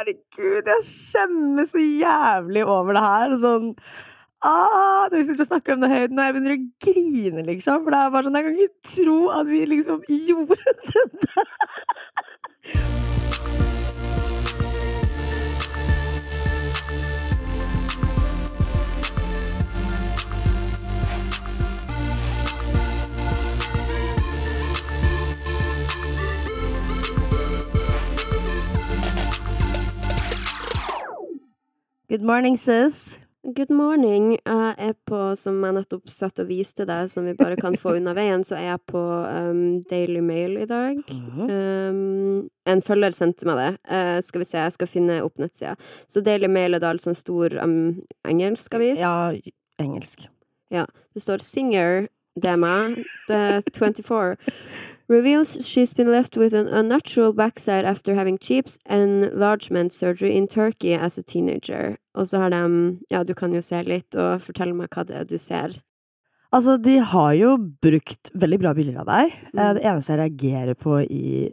herregud, jeg skjemmes så jævlig over det her. Sånn Ah, når vi sitter og snakker om det høyt, når jeg begynner å grine, liksom. For det er bare sånn, jeg kan ikke tro at vi liksom gjorde dette. Good morning, sis. Good morning. Jeg er på, som jeg nettopp satt og viste deg, som vi bare kan få unna veien, så er jeg på um, Daily Mail i dag. Um, en følger sendte meg det. Uh, skal vi se, jeg skal finne opp nettsida. Så Daily Mail er da altså en stor um, engelsk avis. Ja, engelsk. Ja. Det står Singer, det er meg, The 24. Reveals she's been left with an unnatural backside after having cheaps enlargement surgery in Turkey as a teenager. Og så har de Ja, du kan jo se litt, og fortelle meg hva det er du ser. Altså, de har jo brukt veldig bra bilder av deg. Eh, Mm. Det eneste jeg reagerer på i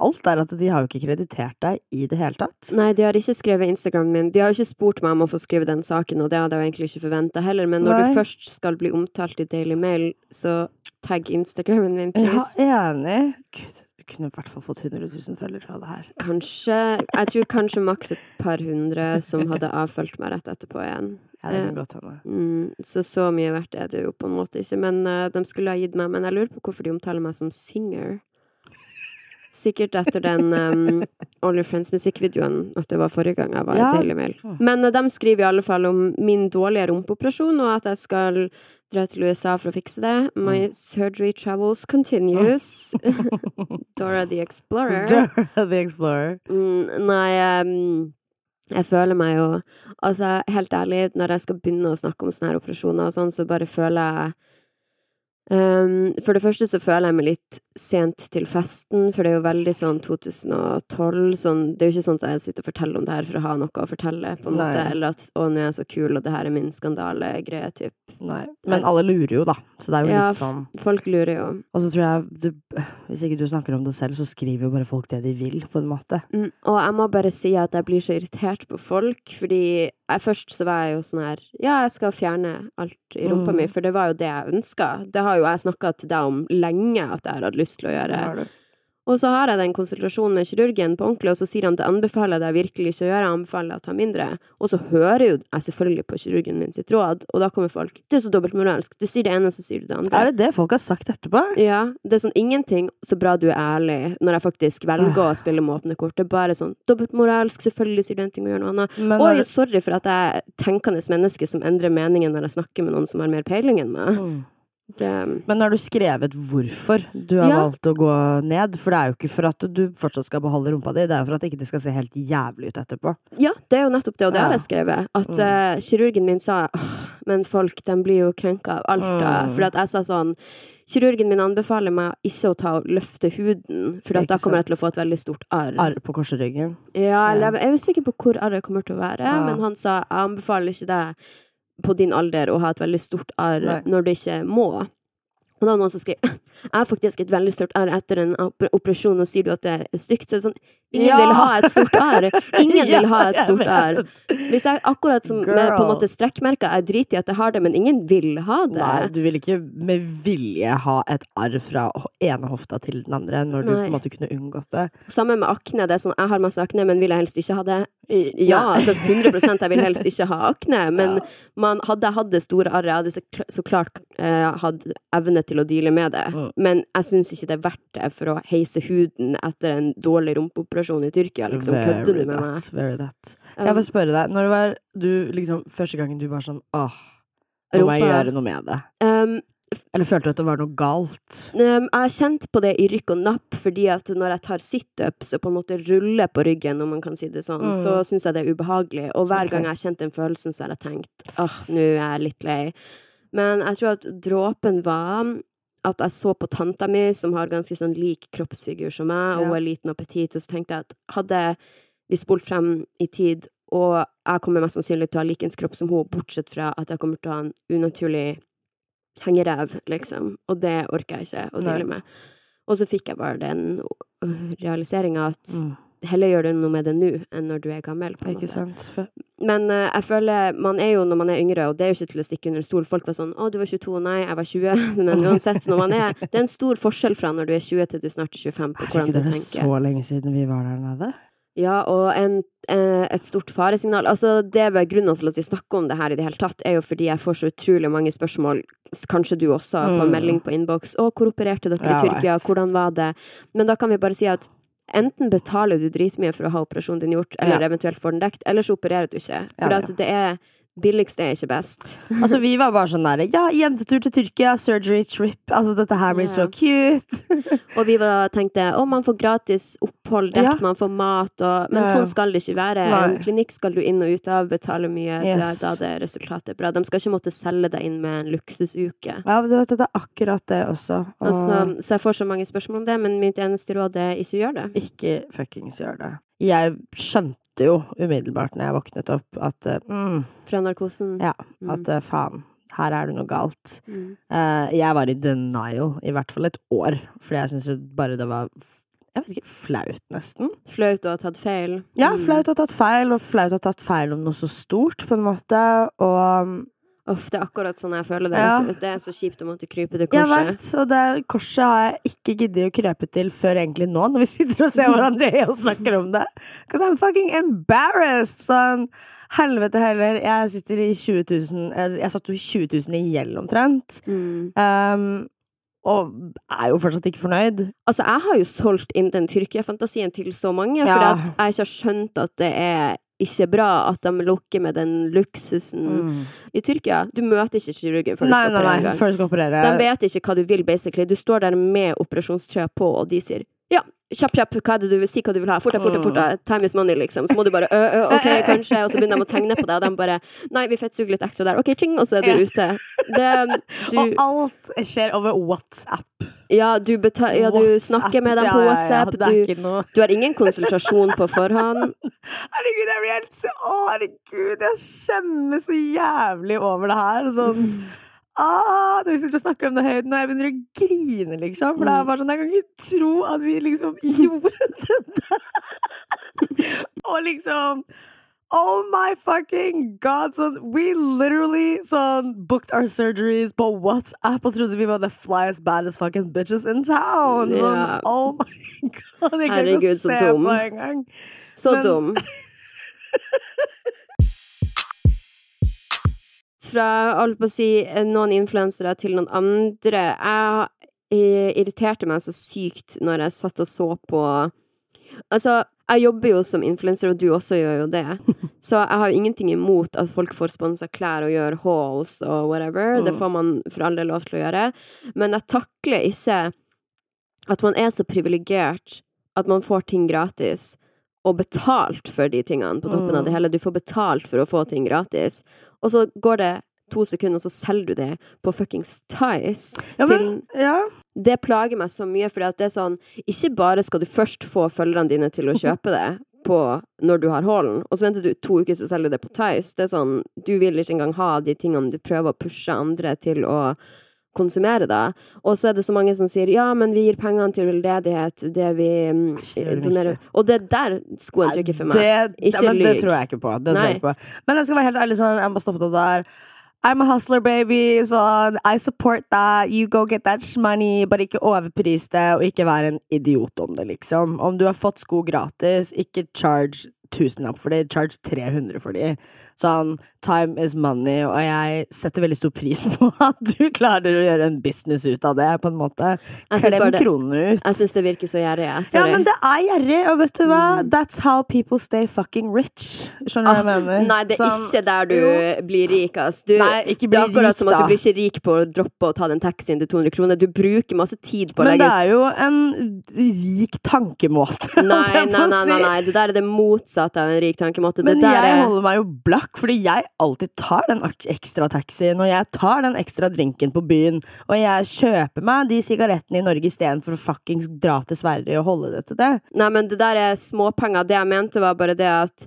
alt, er at de har jo ikke kreditert deg i det hele tatt. Nei, de har ikke skrevet Instagramen min. De har jo ikke spurt meg om å få skrive den saken, og det hadde jeg jo egentlig ikke forventa heller, men når Nei. du først skal bli omtalt i Daily Mail, så tagg Instagramen min, Ja, please. enig. Gud, du kunne i hvert fall fått 100 000 følgere fra det her. Kanskje Jeg tror kanskje maks et par hundre som hadde avfølt meg rett etterpå igjen. Ja, det Eh, kan godt hende. Mm, så så mye verdt er det jo på en måte ikke, men uh, de skulle ha gitt meg Men jeg lurer på hvorfor de omtaler meg som singer. Sikkert etter den um, All Your Friends-musikkvideoen, at det var forrige gang jeg var Ja. i Daily Mail. Men uh, de skriver i alle fall om min dårlige rumpeoperasjon, og at jeg skal dra til USA for å fikse det. My surgery travels continues. Dora the Explorer. Dora the Explorer. Mm, nei, um, jeg føler meg jo Altså, helt ærlig, når jeg skal begynne å snakke om sånne her operasjoner og sånn, så bare føler jeg ehm, For det første så føler jeg meg litt sent til festen, for det er jo veldig sånn 2012 sånn, Det er jo ikke sånn at jeg sitter og forteller om det her for å ha noe å fortelle, på en Nei. måte, eller at 'å, nå er jeg så kul, og det her er min skandale-greie', typ. Nei. Men alle lurer jo, da. Så det er jo Ja, litt sånn Folk lurer jo. Og så tror jeg du, Hvis ikke du snakker om det selv, så skriver jo bare folk det de vil, på en måte. Mm, og jeg må bare si at jeg blir så irritert på folk, fordi jeg, først så var jeg jo sånn her Ja, jeg skal fjerne alt i rumpa Mm. mi, for det var jo det jeg ønska. Det har jo jeg snakka til deg om lenge at jeg har hatt lyst til å gjøre. Og så har jeg den konsultasjonen med kirurgen på ordentlig, og så sier han det anbefaler jeg deg virkelig ikke å gjøre, jeg anbefaler deg å ta mindre. Og så hører jo jeg selvfølgelig på kirurgen min sitt råd, og da kommer folk Det er så dobbeltmoralsk. Du sier det ene, så sier du det andre. Er det det folk har sagt etterpå? Ja, det er sånn ingenting så bra du er ærlig når jeg faktisk velger å spille med åpne kort. Det er bare sånn dobbeltmoralsk, selvfølgelig sier du en ting og gjør noe annet. Men Oi, det- sorry for at jeg er tenkende menneske som endrer meningen når jeg snakker med noen som har mer peiling enn meg. Mm. Det, Men har du skrevet hvorfor du har Ja. valgt å gå ned? For det er jo ikke for at du fortsatt skal beholde rumpa di, det er jo for at ikke det skal se helt jævlig ut etterpå. ja, det er jo nettopp det, og det har jeg skrevet. At Mm. uh, kirurgen min sa «Åh, men folk, de blir jo krenka av alt. Mm. Fordi at jeg sa sånn Kirurgen min anbefaler meg ikke å ta og løfte huden, for Ikke da kommer jeg til å få et veldig stort arr. Arr på korsryggen. Ja, eller Ja. jeg er usikker på hvor arret kommer til å være, Ja. men han sa jeg anbefaler ikke deg på din alder å ha et veldig stort arr når du ikke må. Og da var noen som skrev jeg har faktisk et veldig stort arr etter en operasjon, og sier du at det er stygt? Så er det sånn Ingen Ja. vil ha et stort R. Ingen vil ha et stort R. Hvis jeg akkurat som med på en Girl. måte strekkmerker, jeg driter i at jeg har det, men ingen vil ha det. Nei, du vil ikke med vilje ha et arr fra ene hofta til den andre, når du på en måte kunne unngått det. Samme med akne. Det er sånn, jeg har masse akne, men vil jeg helst ikke ha det? Ja, altså 100 jeg vil helst ikke ha akne, men Ja. man, hadde jeg hatt det store arret, hadde jeg så klart eh, hatt evne til å deale med det. Mm. Men jeg syns ikke det er verdt det for å heise huden etter en dårlig rumpeoperasjon i Tyrkia, liksom. Kødder du med meg? that, very that. Um, Jeg får spørre deg, når det var du liksom første gangen du var sånn åh, nå må jeg gjøre noe med det. um, Eller følte du at det var noe galt? um, jeg har kjent på det i rykk og napp, fordi at når jeg tar situps og på en måte ruller på ryggen, om man kan si det sånn, Mm. så syns jeg det er ubehagelig. Og hver okay. gang jeg har kjent den følelsen, så har jeg tenkt åh, nå er jeg litt lei. Men jeg tror at dråpen var at jeg så på tanta mi, som har ganske sånn lik kroppsfigur som meg, og hun er liten og petit, og så tenkte jeg at hadde vi spolt frem i tid, og jeg kommer mest sannsynlig til å ha likens kropp som hun, bortsett fra at jeg kommer til å ha en unaturlig hengerev, liksom, og det orker jeg ikke å dele deale med. Og så fikk jeg bare den realiseringa at Mm. Heller gjør du noe med det nå enn når du er gammel. på Ikke sant? Men uh, jeg føler man er jo når man er yngre, og det er jo ikke til å stikke under stol. Folk var sånn 'Å, du var 22.' Nei, jeg var 20. Men uansett, når man er Det er en stor forskjell fra når du er 20 til du snart er 25 på hvordan du tenker. er det tenker. så lenge siden vi var der nede? Ja, og en, eh, et stort faresignal. Altså, det er grunnen til at vi snakker om det her i det hele tatt, er jo fordi jeg får så utrolig mange spørsmål, kanskje du også, på Mm. melding på innboks. 'Å, hvor opererte dere i Tyrkia? Hvordan var det?' Men da kan vi bare si at enten betaler du dritmye for å ha operasjonen din gjort, eller Ja. eventuelt får den dekt, eller så opererer du ikke. For Ja, ja. det er Billigst er ikke best. Altså, vi var bare sånn der Ja, jentetur til Tyrkia, surgery trip. Altså, dette her blir så cute. Og vi var, tenkte å, man får gratis opphold dekt, Ja. man får mat og Men Ja, ja. sånn skal det ikke være. Nei. En klinikk skal du inn og ut av, betale mye, Yes. da, da det resultatet er bra. De skal ikke måtte selge deg inn med en luksusuke. Ja, du vet, det er akkurat det også. Og Altså, så jeg får så mange spørsmål om det, men mitt eneste råd er ikke gjør det. ikke fuckings gjør det. Jeg skjønte jo umiddelbart når jeg våknet opp, at eh, mm, Fra narkosen. Ja, Mm. at mm. faen, her er det noe galt. Mm. Uh, jeg var i denial i hvert fall et år, fordi jeg syntes jo bare det var jeg vet ikke, flaut, nesten. Flaut å ha tatt feil. Ja, Mm. flaut å ha tatt feil, og flaut å ha tatt feil om noe så stort, på en måte. Og Uff, det er akkurat sånn jeg føler det. Ja. Det er så kjipt å måtte krype til korset. jeg vet, og det korset har jeg ikke giddet å krype til før egentlig nå, når vi sitter og ser hverandre og snakker om det. Because I'm fucking embarrassed! Sånn, helvete heller. Jeg sitter i 20 000 eh, Jeg satt jo i 20 000 i gjeld omtrent. Mm. Um, og er jo fortsatt ikke fornøyd. Altså, jeg har jo solgt inn den Tyrkia-fantasien til så mange, Ja. fordi at jeg ikke har skjønt at det er ikke bra at de lukker med den luksusen i Tyrkia. Du møter ikke kirurgen før du Mm. Nei, skal nei, nei, før du skal operere. De vet ikke hva du vil, basically. Du står der med operasjonstrøya på, og de sier ja, kjapp, kjapp, hva er det du vil si hva du vil ha? Forte, fort, fort, fort, time is money, liksom. Så må du bare ø, ø, ok, kanskje, og så begynner de å tegne på deg, og de bare nei, vi fettsuger litt ekstra der, ok, ching, og så er du ute. Det, du, Og alt skjer over WhatsApp. ja, du, beta ja, du WhatsApp. snakker med dem på på ja, ja, WhatsApp, du, noe du har ingen konsultasjon på forhånd. Herregud, jeg blir helt så herregud, jeg skjemmes så jævlig over det her. Sånn Ah, når vi sitter og snakker om det høyden, og jeg begynner å grine, liksom. For det er Mm. bare sånn, jeg kan ikke tro at vi liksom gjorde dette. og liksom Oh my fucking god! Sånn, we literally sånn booked our surgeries på WhatsApp og trodde vi var the flyest, baddest fucking bitches in town. Sånn, oh my god! Jeg kan ikke se på engang. Så dum. Fra holdt på å si noen influensere til noen andre. Jeg eh, irriterte meg så sykt når jeg satt og så på Altså, jeg jobber jo som influenser, og du også gjør jo det. Så jeg har ingenting imot at folk får sponsa klær og gjør hauls og whatever. Det Mm. får man for all del lov til å gjøre. Men jeg takler ikke at man er så privilegert at man får ting gratis, og betalt for de tingene på toppen av det Mm. hele. Du får betalt for å få ting gratis. Og så går det to sekunder, og så selger du det på fuckings Tice. Ja, men, ja. Det plager meg så mye, at det er sånn Ikke bare skal du først få følgerne dine til å kjøpe det på når du har hallen, og så venter du to uker, så selger du det på Tice. Det er sånn Du vil ikke engang ha de tingene du prøver å pushe andre til å konsumere, da. Og så er det så mange som sier ja, men vi gir pengene til veldedighet, det vi mm, det donerer ikke. Og det er der skoen trykker for meg. Det, Ikke men det tror jeg ikke på. Det tror jeg ikke på. Men jeg skal være helt ærlig sånn, jeg må stoppe det der. I'm a hustler, baby. Sånn, I support that. You go get that money. Bare ikke overpris det, og ikke være en idiot om det, liksom. Om du har fått sko gratis, ikke charge tusenlapp for det, charge 300 for de. Sånn, time is money, og jeg setter veldig stor pris på at du klarer å gjøre en business ut av det, på en måte. Klem det- kronene ut. Jeg syns det virker så gjerrig, jeg. Ja, men det er gjerrig, og vet du hva? Mm. That's how people stay fucking rich. Skjønner du hva jeg mener? Nei, det er Sånn- ikke der du jo. blir rik, ass. Du, Nei, ikke det bli er akkurat rik, som at du blir ikke rik på å droppe å ta den taxien til 200 kroner. Du bruker masse tid på å legge ut Men det er jo en rik tankemåte. Nei, nei, nei, nei, nei, det der er det motsatte av en rik tankemåte. Men det der jeg er holder meg jo blakk, fordi jeg alltid tar den ekstra taxien, og jeg tar den ekstra drinken på byen, og jeg kjøper meg de sigarettene i Norge istedenfor å fuckings dra til Sverige og holde det til det. Nei, men det der er småpenger. Det jeg mente, var bare det at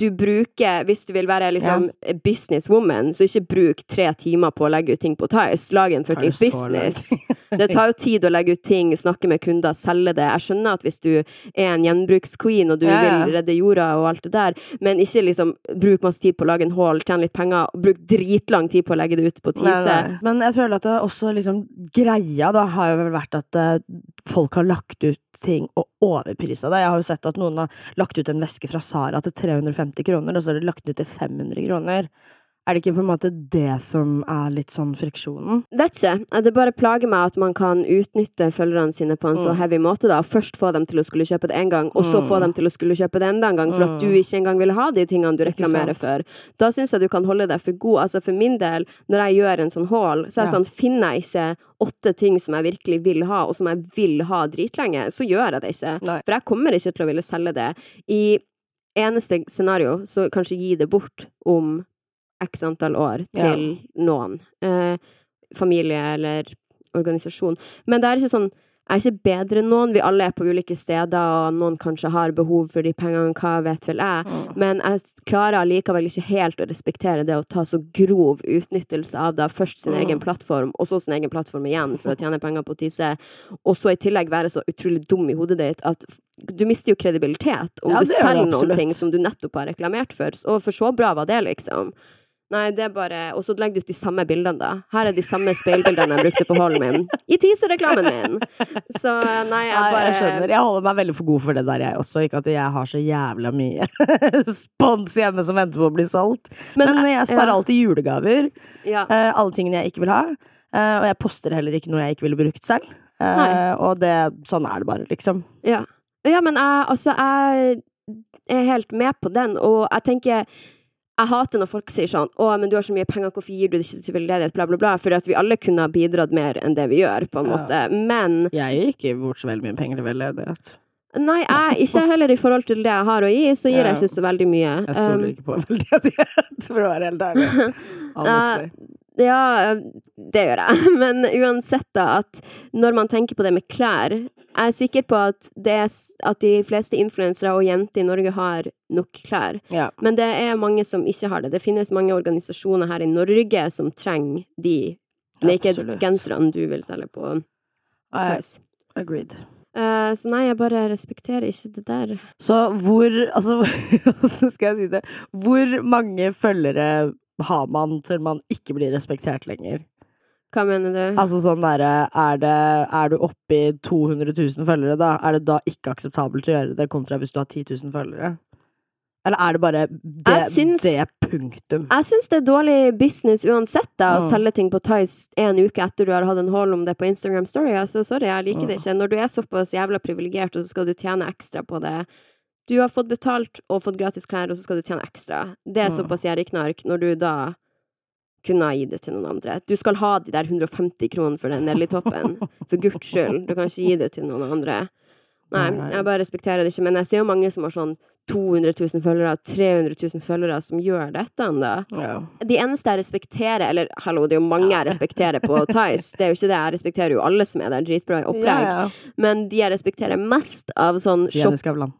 du bruker Hvis du vil være liksom businesswoman, så ikke bruk tre timer på å legge ut ting på Tice. Lag en fuckings business. Det tar jo tid å legge ut ting, snakke med kunder, selge det. Jeg skjønner at hvis du er en gjenbruksqueen og du Ja, ja. vil redde jorda og alt det der, men ikke liksom bruk masse tid på å lage en haul, tjene litt penger, og bruk dritlang tid på å legge det ut på Tise. Men jeg føler at det også liksom Greia da har jo vel vært at eh, folk har lagt ut ting og overprisa det. Jeg har jo sett at noen har lagt ut en veske fra Sara til 350 kroner, og så er det lagt ned ut til 500 kroner. Er det ikke på en måte det som er litt sånn friksjonen? Vet ikke. Det bare plager meg at man kan utnytte følgerne sine på en så Mm. heavy måte, da. Først få dem til å skulle kjøpe det én gang, og så Mm. få dem til å skulle kjøpe det enda en gang, for at du Mm. ikke engang vil ha de tingene du reklamerer for. Da syns jeg du kan holde deg for god. Altså for min del, når jeg gjør en sånn haul, så er det Ja. sånn, finner jeg ikke åtte ting som jeg virkelig vil ha, og som jeg vil ha dritlenge, så gjør jeg det ikke. Nei. For jeg kommer ikke til å ville selge det. I eneste scenario, så kanskje gi det bort om x antall år Ja. til noen. Eh, familie eller organisasjon. Men det er ikke sånn jeg er ikke bedre enn noen. Vi alle er på ulike steder, og noen kanskje har behov for de pengene, hva vet vel jeg. Men jeg klarer allikevel ikke helt å respektere det å ta så grov utnyttelse av da først sin egen plattform, og så sin egen plattform igjen for å tjene penger på Tise, og så i tillegg være så utrolig dum i hodet ditt at du mister jo kredibilitet om Ja, du selger noen ting som du nettopp har reklamert for, og for så bra var det, liksom. Nei, det er bare Og så legger du ut de samme bildene, da. Her er de samme speilbildene jeg brukte på min. I teaser-reklamen min! Så nei, jeg Nei, bare jeg skjønner. Jeg holder meg veldig for god for det der, jeg også. Ikke at jeg har så jævla mye spons hjemme som venter på å bli solgt. Men, jeg sparer ja. alltid julegaver. Ja. eh, alle tingene jeg ikke vil ha. eh, og jeg poster heller ikke noe jeg ikke ville brukt selv. Eh, Nei. og det, sånn er det bare, liksom. Ja. Ja, men jeg, altså, jeg er helt med på den, og jeg tenker jeg hater når folk sier sånn 'Å, men du har så mye penger, hvorfor gir du det ikke til veldedighet?' bla, bla, bla. For at vi alle kunne ha bidratt mer enn det vi gjør, på en Ja. måte. Men Jeg gir ikke bort så veldig mye penger til veldedighet. nei, jeg, ikke heller i forhold til det jeg har å gi, så gir jeg ikke så veldig mye. Jeg stoler Um, ikke på veldedighet, for å være helt ærlig. Honestly. Ja, det gjør jeg. Men uansett, da, at når man tenker på det med klær Jeg er sikker på at, det at de fleste influensere og jenter i Norge har nok klær. Ja. Men det er mange som ikke har det. Det finnes mange organisasjoner her i Norge som trenger de naked-genserne du vil selge på I agreed. Eh, så nei, jeg bare respekterer ikke det der. Så hvor Altså, hvordan skal jeg si det? Hvor mange følgere har man til man ikke blir respektert lenger? Hva mener du? Altså sånn derre er, er du oppe i 200 000 følgere, da? Er det da ikke akseptabelt å gjøre det, kontra hvis du har 10 000 følgere? Eller er det bare det, syns- det punktum? Jeg syns det er dårlig business uansett, da, å Mm. selge ting på Tice en uke etter du har hatt en haul om det på Instagram Story. Altså, sorry, jeg liker det Mm. ikke. Når du er såpass jævla privilegert, og så skal du tjene ekstra på det Du har fått betalt og fått gratis klær, og så skal du tjene ekstra. Det er såpass gjerrigknark når du da kunne ha gitt det til noen andre. Du skal ha de der 150 kronene for den Nelly-toppen. For guds skyld. Du kan ikke gi det til noen andre. Nei, jeg bare respekterer det ikke. Men jeg ser jo mange som har sånn 200 000 følgere, 300 000 følgere, som gjør dette ennå. Ja. De eneste jeg respekterer Eller hallo, det er jo mange jeg respekterer på Tice. Det er jo ikke det. Jeg respekterer jo alle som er der. Dritbra i opplegg. Ja, ja. Men de jeg respekterer mest av sånn. Jenny Skavlan.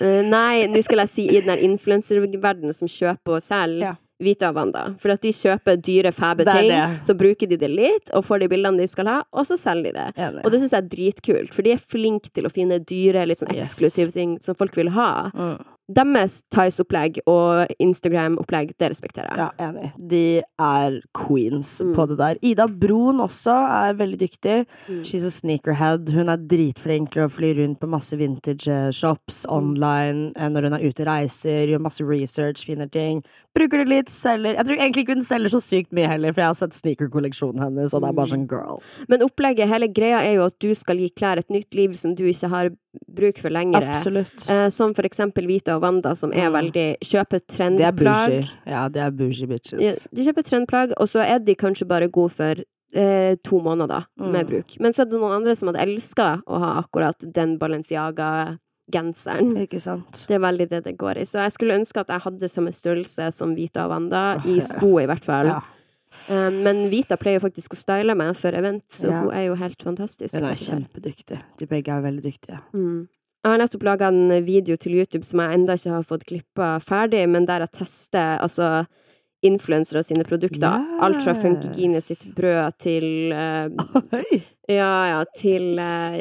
Eh, nei, nå skal jeg si i den influenserverdenen som kjøper og selger. Ja. Vita og Wanda. For at de kjøper dyre, fæbe ting, det. så bruker de det litt, og får de bildene de skal ha, og så selger de det. Enig. Og det syns jeg er dritkult, for de er flinke til å finne dyre, litt sånn Yes. eksklusive ting som folk vil ha. Mm. Deres Tice-opplegg og Instagram-opplegg, det respekterer jeg. Ja, enig. De er queens Mm. på det der. Ida Broen også er veldig dyktig. Mm. She's a sneakerhead. Hun er dritflink til å fly rundt på masse vintage eh, shops Mm. online eh, når hun er ute og reiser, gjør masse research, finner ting. Bruker det litt, selger Jeg tror egentlig ikke hun selger så sykt mye heller, for jeg har sett sneakerkolleksjonen hennes, og det er bare sånn Mm. girl. Men opplegget, hele greia er jo at du skal gi klær et nytt liv som du ikke har bruk for lengre. Absolutt. Eh, som for eksempel Vita og Wanda, som er Mm. veldig Kjøper Det er bougie. Ja, det er bougie Ja, bitches. de kjøper trendplagg, og så er de kanskje bare gode for eh, to måneder med Mm. bruk. Men så er det noen andre som hadde elska å ha akkurat den Balenciaga-genseren. Ikke sant? Det er veldig det det går i. Så jeg skulle ønske at jeg hadde samme størrelse som Vita og Wanda, i ja. sko i hvert fall. Ja. Eh, men Vita pleier faktisk å style meg før event, så Ja. hun er jo helt fantastisk. Hun er kjempedyktig. De begge er veldig dyktige. Mm. Jeg har nettopp laga en video til YouTube som jeg enda ikke har fått klippa ferdig, men der jeg tester altså influensere sine produkter. Alt fra Funkygine sitt brød til uh, Ja, ja, til uh,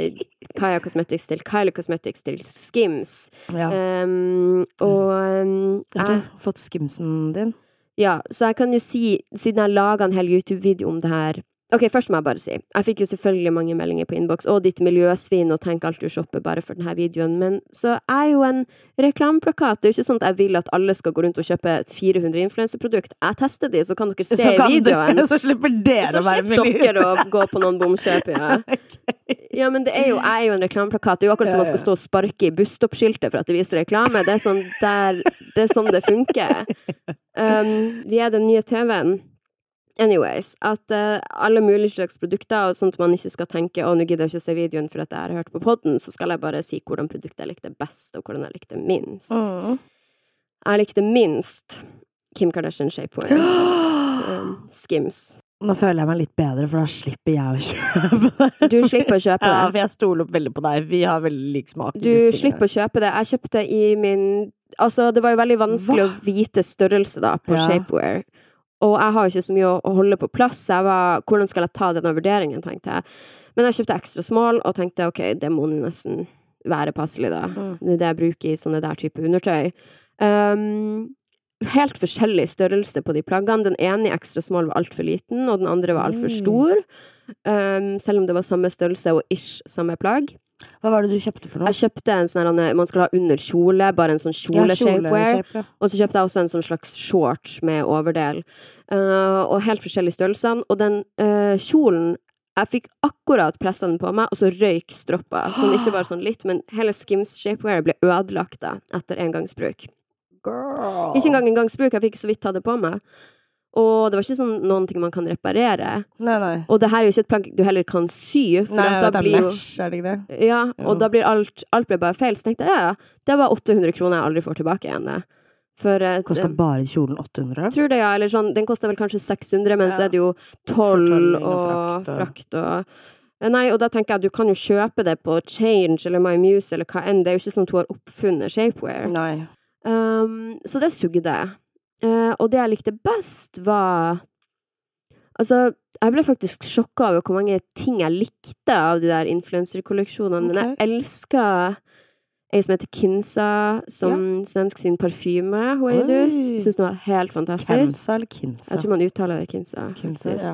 Kaya Cosmetics, til Kylie Cosmetics, til Skims. Ja. Um, og um, Har du fått skimsen din? Ja, så jeg kan jo si, siden jeg laga en hel YouTube-video om det her Ok, først må jeg bare si, jeg fikk jo selvfølgelig mange meldinger på innboks, og ditt miljøsvin, og tenk alt du shopper bare for denne videoen, men så er jo en reklameplakat. Det er jo ikke sånn at jeg vil at alle skal gå rundt og kjøpe 400 influenseprodukt. Jeg tester de, så kan dere se Så kan videoen. Du, så slipper dere Så å være slipper dere å gå på noen bomkjøp, ja. Ja, men det er jo, jeg er jo en reklameplakat. Det er jo akkurat som man skal stå og sparke i busstoppskiltet for at det viser reklame. Det er sånn, der, det, er sånn det funker. Um, vi er den nye TV-en. Anyways, at uh, alle mulige slags produkter, og sånt man ikke skal tenke å, nå gidder jeg ikke å se videoen for at jeg har hørt på podden, så skal jeg bare si hvordan produktet jeg likte best, og hvordan jeg likte minst. Mm. Jeg likte minst Kim Kardashian Shapewear. Um, Skims. Nå føler jeg meg litt bedre, for da slipper jeg å kjøpe det. Du slipper å kjøpe det. Ja, for jeg stoler veldig på deg. Vi har veldig lik smak. Du slipper å kjøpe det. Jeg kjøpte i min Altså, det var jo veldig vanskelig Hva? å vite størrelse, da, på Ja. shapewear. Og jeg har jo ikke så mye å holde på plass. Jeg var Hvordan skal jeg ta denne vurderingen, tenkte jeg. Men jeg kjøpte ekstra small, og tenkte ok, det må nesten være passelig, da. Mm. Det er det jeg bruker i sånne der type undertøy. Um, helt forskjellig størrelse på de plaggene. Den ene i ekstra small var altfor liten, og den andre var altfor Mm. stor. Um, selv om det var samme størrelse og ish samme plagg. Hva var det du kjøpte for noe? Jeg kjøpte en sånn man skal ha under kjole, bare en sånn kjole-shapewear. kjole- ja. Og så kjøpte jeg også en sånn slags shorts med overdel. Uh, og helt forskjellige størrelser. Og den uh, kjolen Jeg fikk akkurat pressa den på meg, og så røyk stroppa. Sånn ikke bare sånn litt, men hele Skims shapewear ble ødelagt da, etter engangsbruk. Girl. Ikke engang engangsbruk, jeg fikk så vidt ta det på meg. Og det var ikke sånn noen ting man kan reparere. Nei, nei. Og det her er jo ikke et plagg du heller kan sy, for Nei, at det blir jo er det ikke det? Ja, og jo. da blir alt Alt ble bare feil. Så tenkte jeg ja, ja, det var 800 kroner jeg aldri får tilbake igjen. For eh, Kosta bare kjolen 800? tror det, ja. Eller sånn, den koster vel kanskje 600, men så er det jo toll og og frakt og- Nei, og da tenker jeg du kan jo kjøpe det på Change eller My Muse eller hva enn. Det er jo ikke sånn at hun har oppfunnet shapewear. Nei. Um, så det sugde. Eh, og det jeg likte best, var Altså, jeg ble faktisk sjokka over hvor mange ting jeg likte av de der influenserkolleksjonene. Men jeg elska ei som heter Kinsa, som svensk sin parfyme hun gitt ut. Syns den var helt fantastisk. Kensa eller Kinsa? Jeg tror man uttaler det Kinsa. Kinsa, ja.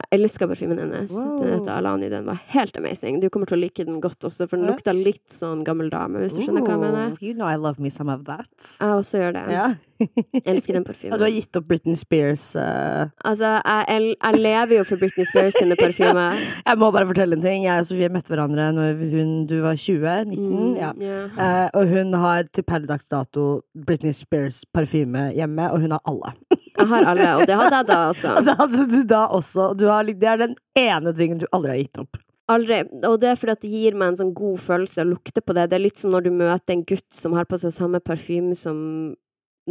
Jeg elska parfymen hennes. Wow. Den heter Alani. Den var helt amazing. Du kommer til å like den godt også, for den lukta litt sånn gammel dame, hvis du skjønner hva jeg mener. You know I love me some of that. Jeg også gjør det. Yeah. Jeg elsker den ja, parfymen. du har gitt opp Britney Spears uh... Altså, jeg, jeg lever jo for Britney Spears sine parfymer. Jeg må bare fortelle en ting. Jeg og Sofie møtte hverandre når hun, du var 20? 19? Mm, Ja. Yeah. Uh, og hun har til per dags dato Britney Spears parfyme hjemme, og hun har alle. Jeg har alle, og det hadde jeg da Og også. det hadde du da også. Du har, det er den ene tingen du aldri har gitt opp. Aldri. Og det er fordi at det gir meg en sånn god følelse å lukte på det. Det er litt som når du møter en gutt som har på seg samme parfyme som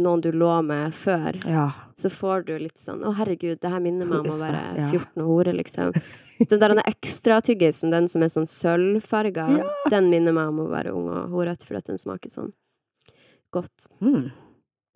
noen du lå med før. Ja. Så får du litt sånn Å, herregud, det her minner meg om å være 14 og hore, liksom. Den der ekstratyggisen, den som er sånn sølvfarga, Ja. den minner meg om å være ung og horete, fordi at den smaker sånn godt. Mm.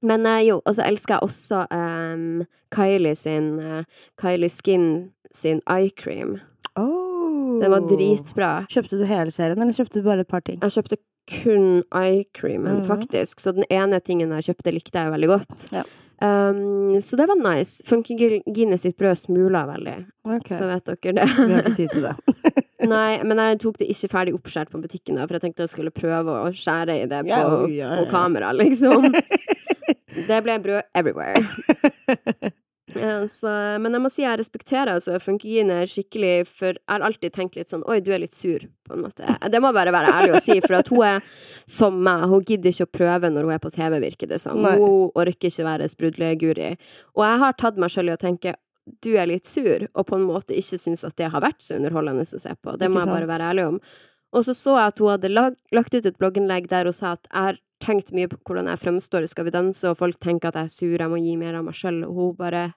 Men eh, jo, og så elsker jeg også um, Kylie sin uh, Kylie Skin sin eye cream. Oh. Den var dritbra. Kjøpte du hele serien, eller kjøpte du bare et par ting? Jeg kjøpte kun eye creamen, Mhm. faktisk. Så den ene tingen jeg kjøpte, likte jeg veldig godt. Ja. Um, så det var nice. Funkygine sitt brød smula veldig, okay. så vet dere det. Vi har ikke tid til det. Nei, men jeg tok det ikke ferdig oppskåret på butikken, da, for jeg tenkte jeg skulle prøve å skjære i det på, oi, ja, ja, på kamera, liksom. Det ble brød everywhere. Så, men jeg må si jeg respekterer altså Funkygine skikkelig, for jeg har alltid tenkt litt sånn Oi, du er litt sur, på en måte. Det må bare være ærlig å si, for at hun er som meg. Hun gidder ikke å prøve når hun er på TV, virker det som. Sånn. Hun orker ikke være sprudleguri. Og jeg har tatt meg sjøl i å tenke du er litt sur, og på en måte ikke syns at det har vært så underholdende å se på. Det må jeg bare være ærlig om. Og så så jeg at hun hadde lagt ut et blogginnlegg der hun sa at jeg har tenkt mye på hvordan jeg fremstår i Skal vi danse, og folk tenker at jeg er sur, jeg må gi mer av meg sjøl, og hun bare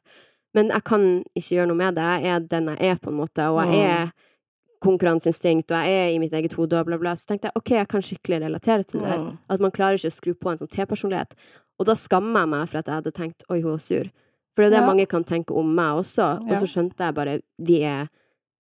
Men jeg kan ikke gjøre noe med det. Jeg er den jeg er, på en måte, og jeg er konkurranseinstinkt, og jeg er i mitt eget hode, og bla, bla, så tenkte jeg ok, jeg kan skikkelig relatere til det. her. At man klarer ikke å skru på en sånn T-personlighet. Og da skammer jeg meg for at jeg hadde tenkt oi, hun er sur. For det er det Ja. mange kan tenke om meg også, og så skjønte jeg bare vi er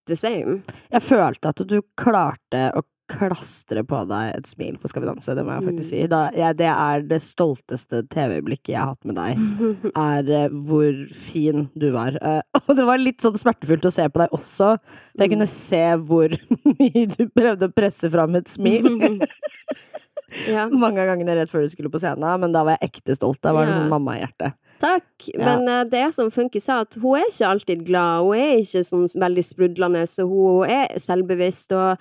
the same. Jeg følte at du klarte å klastre på deg et smil på Skal vi danse, det må jeg faktisk Mm. si. Da, ja, det er det stolteste TV-blikket jeg har hatt med deg. er uh, hvor fin du var. Uh, og det var litt sånn smertefullt å se på deg også. For jeg Mm. kunne se hvor mye du prøvde å presse fram et smil. ja. Mange av gangene rett før du skulle på scenen, men da var jeg ekte stolt. Da var det sånn hjertet. Takk. Ja. Men eh, det er som Funky sa, at hun er ikke alltid glad. Hun er ikke sånn veldig sprudlende, så hun er selvbevisst. Og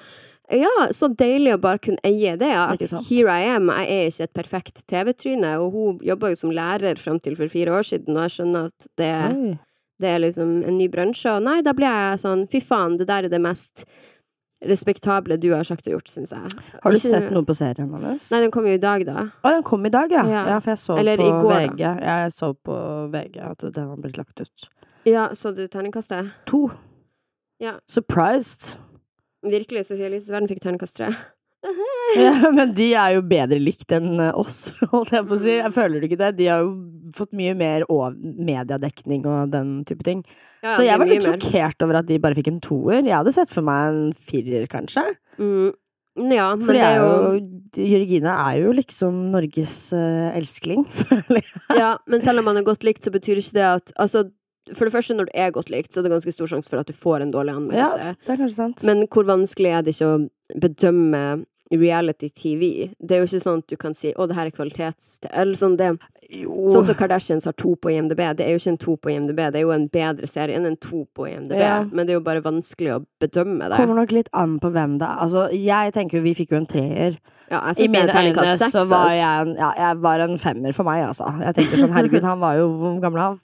ja, så deilig å bare kunne eie det. At here I am, jeg er ikke et perfekt TV-tryne. Og hun jobba jo som lærer fram til for fire år siden, og jeg skjønner at det, det er liksom en ny bransje. Og nei, da blir jeg sånn fy faen, det der er det mest respektable du har sagt og gjort, syns jeg. Har du Ikke- sett noe på serien hennes? Nei, den kom jo i dag, da. Å, den kom i dag, ja. ja. Ja. for jeg så Eller på går, VG. da. Jeg så på VG at den har blitt lagt ut. Ja, så du terningkastet? To. Ja. Surprised. Virkelig, Elise Verden fikk terningkast tre. Ja, men de er jo bedre likt enn oss, holdt jeg på å si. Jeg føler du ikke det? De har jo fått mye mer mediedekning og den type ting. Ja, Så jeg var litt mer. sjokkert over at de bare fikk en toer. Jeg hadde sett for meg en firer, kanskje. Mm. Ja, men Fordi det er jo Jørgine er jo liksom Norges uh, elskling, føler jeg. Ja, men selv om man er godt likt, så betyr ikke det at Altså, for det første, når du er godt likt, så er det ganske stor sjanse for at du får en dårlig Ja, anmeldelse. det er kanskje sant. Men hvor vanskelig er det ikke å bedømme reality-TV? Det er jo ikke sånn at du kan si 'å, det her er kvalitets...' Eller sånn det jo. Sånn som Kardashians har to på IMDb. Det er jo ikke en to på IMDb, det er jo en bedre serie enn en to på IMDb. Ja. Men det er jo bare vanskelig å bedømme det. Kommer nok litt an på hvem det er. Altså, jeg tenker vi fikk jo en treer. Ja, I det mine øyne så seks. så var jeg en, ja, jeg var en femmer for meg, altså. Jeg tenker sånn, herregud, han var jo Hvor gammel han?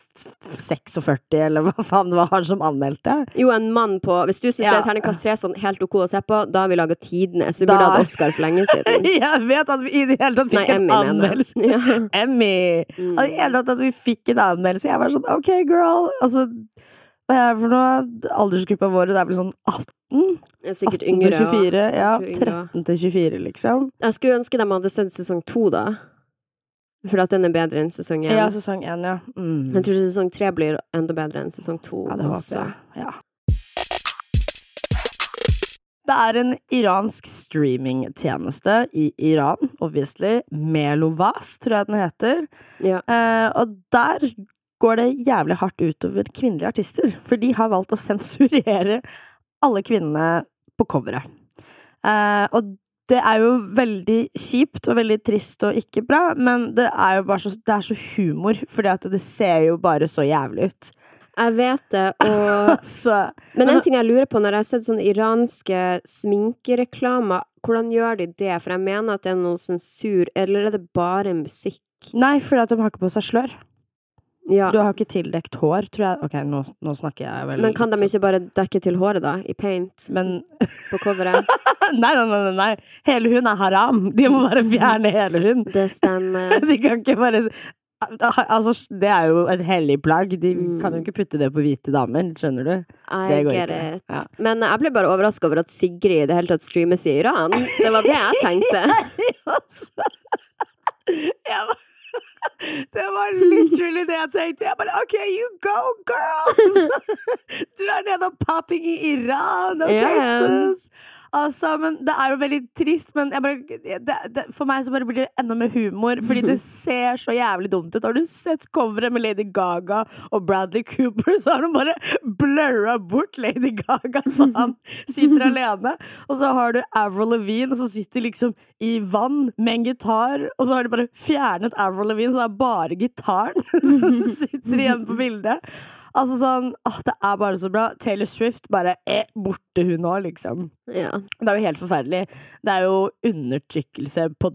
46, eller hva faen det var han som anmeldte? Jo, en mann på Hvis du syns det Ja. er terningkast tre sånn helt ok å se på, da har vi laga tidenes. Vi Da- burde hatt Oscar for lenge siden. Jeg vet at vi i det hele tatt Nei, fikk en Emmy, anmeldelse. Ja. Emmy! Mm. I det hele tatt at vi fikk en anmeldelse. Jeg var sånn, ok, girl. Altså, hva er det for noe? Aldersgruppa vår, det er vel sånn 18? Er sikkert 18 til 24? og- Ja, jeg 13 til 24, liksom. Jeg skulle ønske de hadde sett sesong 2, da. For at den er bedre enn sesong 1. Ja, sesong 1, ja. Mm. Jeg tror sesong 3 blir enda bedre enn sesong 2. Ja, det håper jeg. Ja. Det er en iransk streamingtjeneste i Iran, obviously. Melovas, tror jeg den heter. Ja. Eh, og der går det jævlig hardt utover kvinnelige artister. For de har valgt å sensurere alle kvinnene på coveret. Eh, og det er jo veldig kjipt og veldig trist og ikke bra, men det er jo bare så, det er så humor, fordi at det ser jo bare så jævlig ut. Jeg vet det, og Så Men en ting jeg lurer på når jeg har sett sånne iranske sminkereklamer, hvordan gjør de det? For jeg mener at det er noe sensur, eller er det bare musikk? Nei, fordi at de har ikke på seg slør. Ja. Du har ikke tildekt hår, tror jeg. Ok, nå, nå snakker jeg vel Men kan de ikke bare dekke til håret, da? I paint? Men På coveret? nei, nei, nei, nei. Hele hun er haram. De må bare fjerne hele hun. Det stemmer. De kan ikke bare Altså, det er jo et hellig plagg. De Mm. kan jo ikke putte det på hvite damer, skjønner du? I Det går get it. Ja. Men jeg ble bare overraska over at Sigrid i det hele tatt streames i Iran. Det var det jeg tenkte. Altså. Jeg var det var literally det jeg tenkte. Jeg bare OK, you go, girls! Du er nede og popping i Iran, OK, yeah. sus? Altså, men Det er jo veldig trist, men bare, det, det, for meg så bare blir det enda mer humor. Fordi det ser så jævlig dumt ut. Har du sett coveret med Lady Gaga og Bradley Cooper, så har de bare blurra bort Lady Gaga, så han sitter alene. Og så har du Avril Lavigne, som sitter liksom i vann med en gitar. Og så har de bare fjernet Avril Lavigne, så det er bare gitaren som sitter igjen på bildet. Altså sånn, åh, Det er bare så bra. Taylor Swift bare er borte, hun òg, liksom. Ja. Det er jo helt forferdelig. Det er jo undertrykkelse på,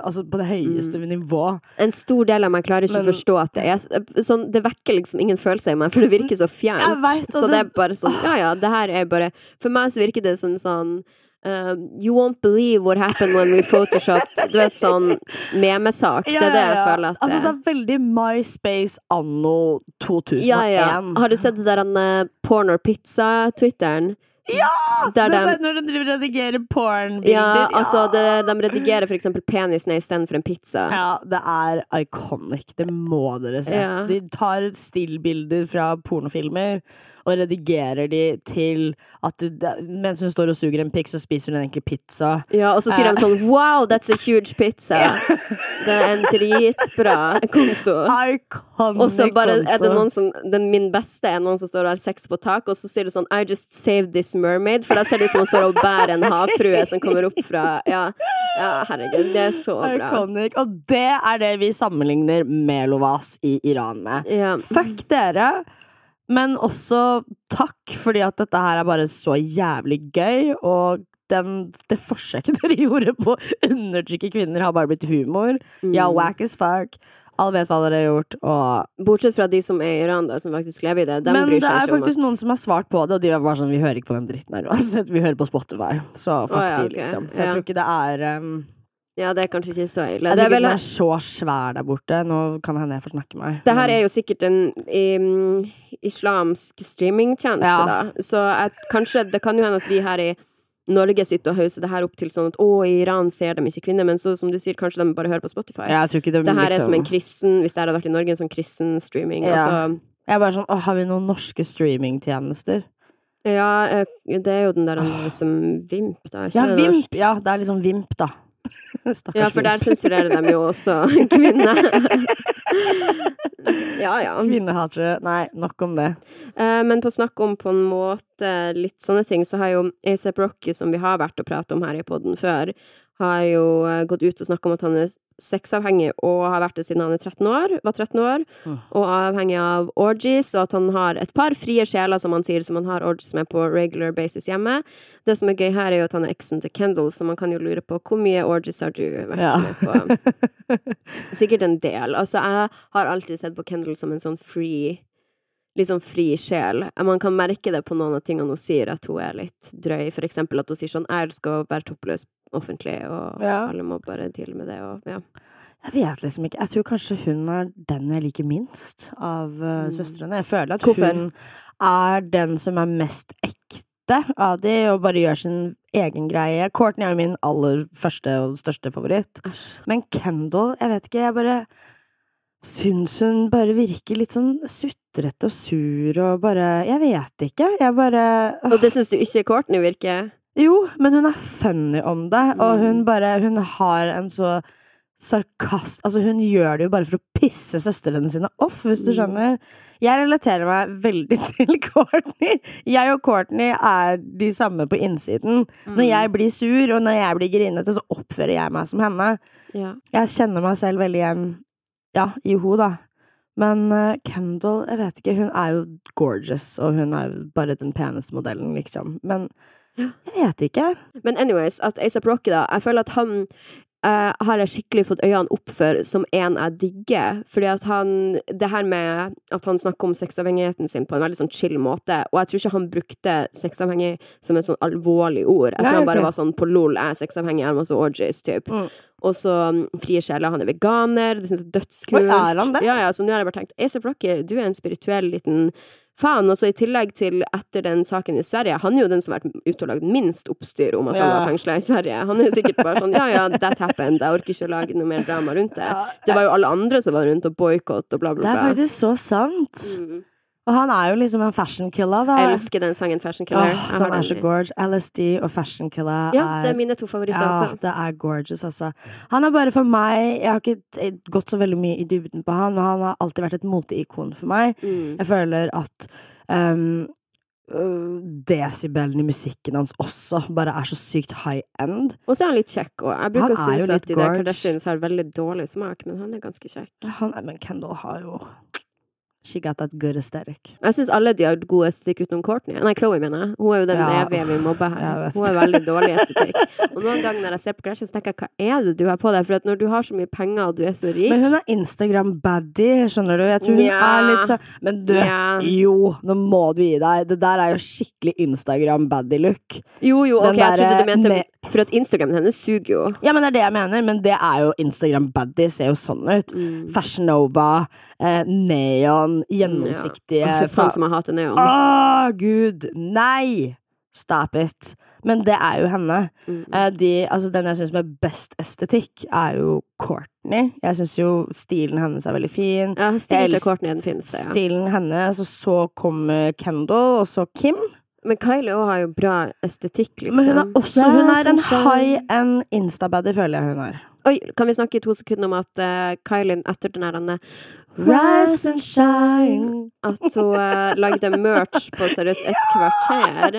altså på det høyeste nivå. En stor del av meg klarer ikke Men- å forstå at det er sånn Det vekker liksom ingen følelser i meg, for det virker så fjernt. Vet, så det det- er bare sånn Ja ja, det her er bare For meg så virker det som sånn um, You won't believe what happened when we photoshopped Du vet, sånn memesak. Det er det jeg føler at det Altså, det er veldig MySpace anno 2001. Ja, ja. Har du sett det der han, eh, porn or pizza-twitteren? Ja! Der de- når de driver redigerer pornbilder. Ja, altså, det, de redigerer for eksempel penisen istedenfor en pizza. Ja, det er iconic. Det må dere se. Ja. De tar stillbilder fra pornofilmer og redigerer de til at mens hun står og suger en pikk, så spiser hun egentlig pizza. Ja, og så sier Eh. de sånn Wow, that's a huge pizza! Det er en dritbra konto. Iconic Og så bare er det noen som den, Min beste er noen som står og har sex på tak, og så sier du sånn I just saved this mermaid. For da ser det ut som hun står og bærer en havfrue som kommer opp fra Ja, ja herregud. Det er så bra. Iconic. Og det er det vi sammenligner Melovas i Iran med. Ja. Fuck dere! Men også takk, fordi at dette her er bare så jævlig gøy, og den, det forsøket dere gjorde på å undertrykke kvinner, har bare blitt humor. Ja, whack as fuck. Alle vet hva dere har gjort, og Bortsett fra de som er i Iran, da, som faktisk lever i det. De Men bryr det er faktisk at noen som har svart på det, og de er bare sånn Vi hører ikke på den dritten her uansett. Vi hører på Spotify. Så fuck oh, ja, de, ok. liksom. Så jeg Ja. tror ikke det er um, Ja, det er kanskje ikke så ille. Jeg Det, tror ikke vel, den er så svær der borte. Nå kan hende jeg får snakke meg. det her er jo sikkert en um, islamsk streamingtjeneste, Ja. da. Så at, kanskje Det kan jo hende at vi her i Norge sitter og hauser det her opp til sånn at å, i Iran ser de ikke kvinner, men så som du sier, kanskje de bare hører på Spotify. Ja, det, Det her er liksom, som en kristen Hvis det hadde vært i Norge, en sånn kristen streaming. Ja. Altså, Jeg er bare sånn Å, har vi noen norske streamingtjenester? ja, det er jo den der liksom Vimp, da. Ja. Vimp! Ja, det er liksom Vimp, da. Stakkars Ja, for der sensurerer de jo også kvinner. ja, ja. Kvinnehatere. Nei, nok om det. Eh, Men på snakk om på en måte litt sånne ting, så har jo ASAP Rocky, som vi har vært og pratet om her i podden før, har jo eh, gått ut og snakket om at han er sexavhengig og har vært det siden han er 13 år, var 13 år, og avhengig av orgies, og at han har et par frie sjeler, som han sier, som han har orgies med på regular basis hjemme. Det som er gøy her, er jo at han er eksen til Kendal, så man kan jo lure på hvor mye orgies har du vært Ja. med på? Sikkert en del. Altså, jeg har alltid sett på Kendal som en sånn free Litt sånn fri sjel. Man kan merke det på noen av tingene hun sier, at hun er litt drøy. For eksempel at hun sier sånn 'Jeg elsker å være toppløs offentlig', og Ja. alle må bare deale med det, og ja. Jeg vet liksom ikke. Jeg tror kanskje hun er den jeg liker minst av uh, søstrene. Jeg føler at hun er den som er mest ekte av de, og bare gjør sin egen greie. Courtney er jo min aller første og største favoritt. Men Kendal, jeg vet ikke, jeg bare syns hun bare virker litt sånn sutrete og sur og bare Jeg vet ikke. Jeg bare Og det syns du ikke Courtney virker? Jo, men hun er funny om det, og Mm. hun bare Hun har en så sarkast... Altså, hun gjør det jo bare for å pisse søstrene sine off, hvis du Mm. skjønner. Jeg relaterer meg veldig til Courtney. Jeg og Courtney er de samme på innsiden. Mm. Når jeg blir sur, og når jeg blir grinete, så oppfører jeg meg som henne. Ja. Jeg kjenner meg selv veldig igjen, ja, i henne, da. Men uh, Kendal, jeg vet ikke, hun er jo gorgeous, og hun er jo bare den peneste modellen, liksom. Men. Jeg vet ikke. Men anyways, at ASAP Rocky, da, jeg føler at han uh, har jeg skikkelig fått øynene opp for som en jeg digger. Fordi at han Det her med at han snakker om sexavhengigheten sin på en veldig sånn chill måte, og jeg tror ikke han brukte sexavhengig som et sånn alvorlig ord. Jeg tror Nei, han bare var sånn på lol, jeg er sexavhengig, jeg har masse orgies, type. Mm. Og så um, Frie sjeler, han er veganer, det syns jeg er dødskult. Oi, er han det? Ja, ja, så nå har jeg bare tenkt ASAP Rocky, du er en spirituell liten faen. Og så i tillegg til etter den saken i Sverige, han er jo den som har vært ute og lagd minst oppstyr om at han var fengsla i Sverige. Han er jo sikkert bare sånn ja ja, that happened, jeg orker ikke å lage noe mer drama rundt det. Det var jo alle andre som var rundt og boikott og bla, Det bla, er faktisk så sant. Mm. Og han er jo liksom en fashion killer, da. Jeg elsker den sangen Fashion Killer. Åh, den er så gorge. LSD og fashion killer Ja, det er mine to favoritter ja, også. det er gorgeous, altså. Han er bare for meg Jeg har ikke gått så veldig mye i dybden på han, men han har alltid vært et moteikon for meg. Mm. Jeg føler at um, øh, desibelen i musikken hans også bare er så sykt high end. Og så er han litt kjekk òg. Jeg bruker å synes at de der. Kardashians har veldig dårlig smak, men han er ganske kjekk. Han, men Kendal har jo She got that good aesthetic. Jeg syns alle de har god estetikk utenom Courtney. Nei, Chloé, mener jeg. Hun er jo den Ja, evige vi mobber her. Hun er veldig dårlig estetikk. Og noen ganger når jeg ser på Kardashians, tenker jeg hva er det du har på deg? For når du har så mye penger og du er så rik Men hun er Instagram-baddie, skjønner du. Jeg tror hun ja. er litt sånn Men du, Ja. jo, nå må du gi deg. Det der er jo skikkelig Instagram-baddie-look. Jo, jo, Den ok, jeg trodde du mente med- For at Instagramen hennes suger jo. Ja, men det er det jeg mener, men det er jo Instagram-baddie. Ser jo sånn ut. Mm. Fashion Nova, eh, neon, gjennomsiktige ja. Fy faen som jeg hater neon. Å, gud! Nei! Stop it. Men det er jo henne. Mm. Eh, De, altså den jeg syns med best estetikk, er jo Courtney. Jeg syns jo stilen hennes er veldig fin. Ja, stilen til Courtney er den fineste, ja. Stilen hennes, og så kommer Kendal, og så Kim. Men Kylie òg har jo bra estetikk, liksom. Men hun er også Hun er en high end instabaddy, føler jeg hun er. Oi, kan vi snakke i to sekunder om at uh, Kylie etter den her Rise and shine At hun uh, lagde merch på seriøst et kvarter.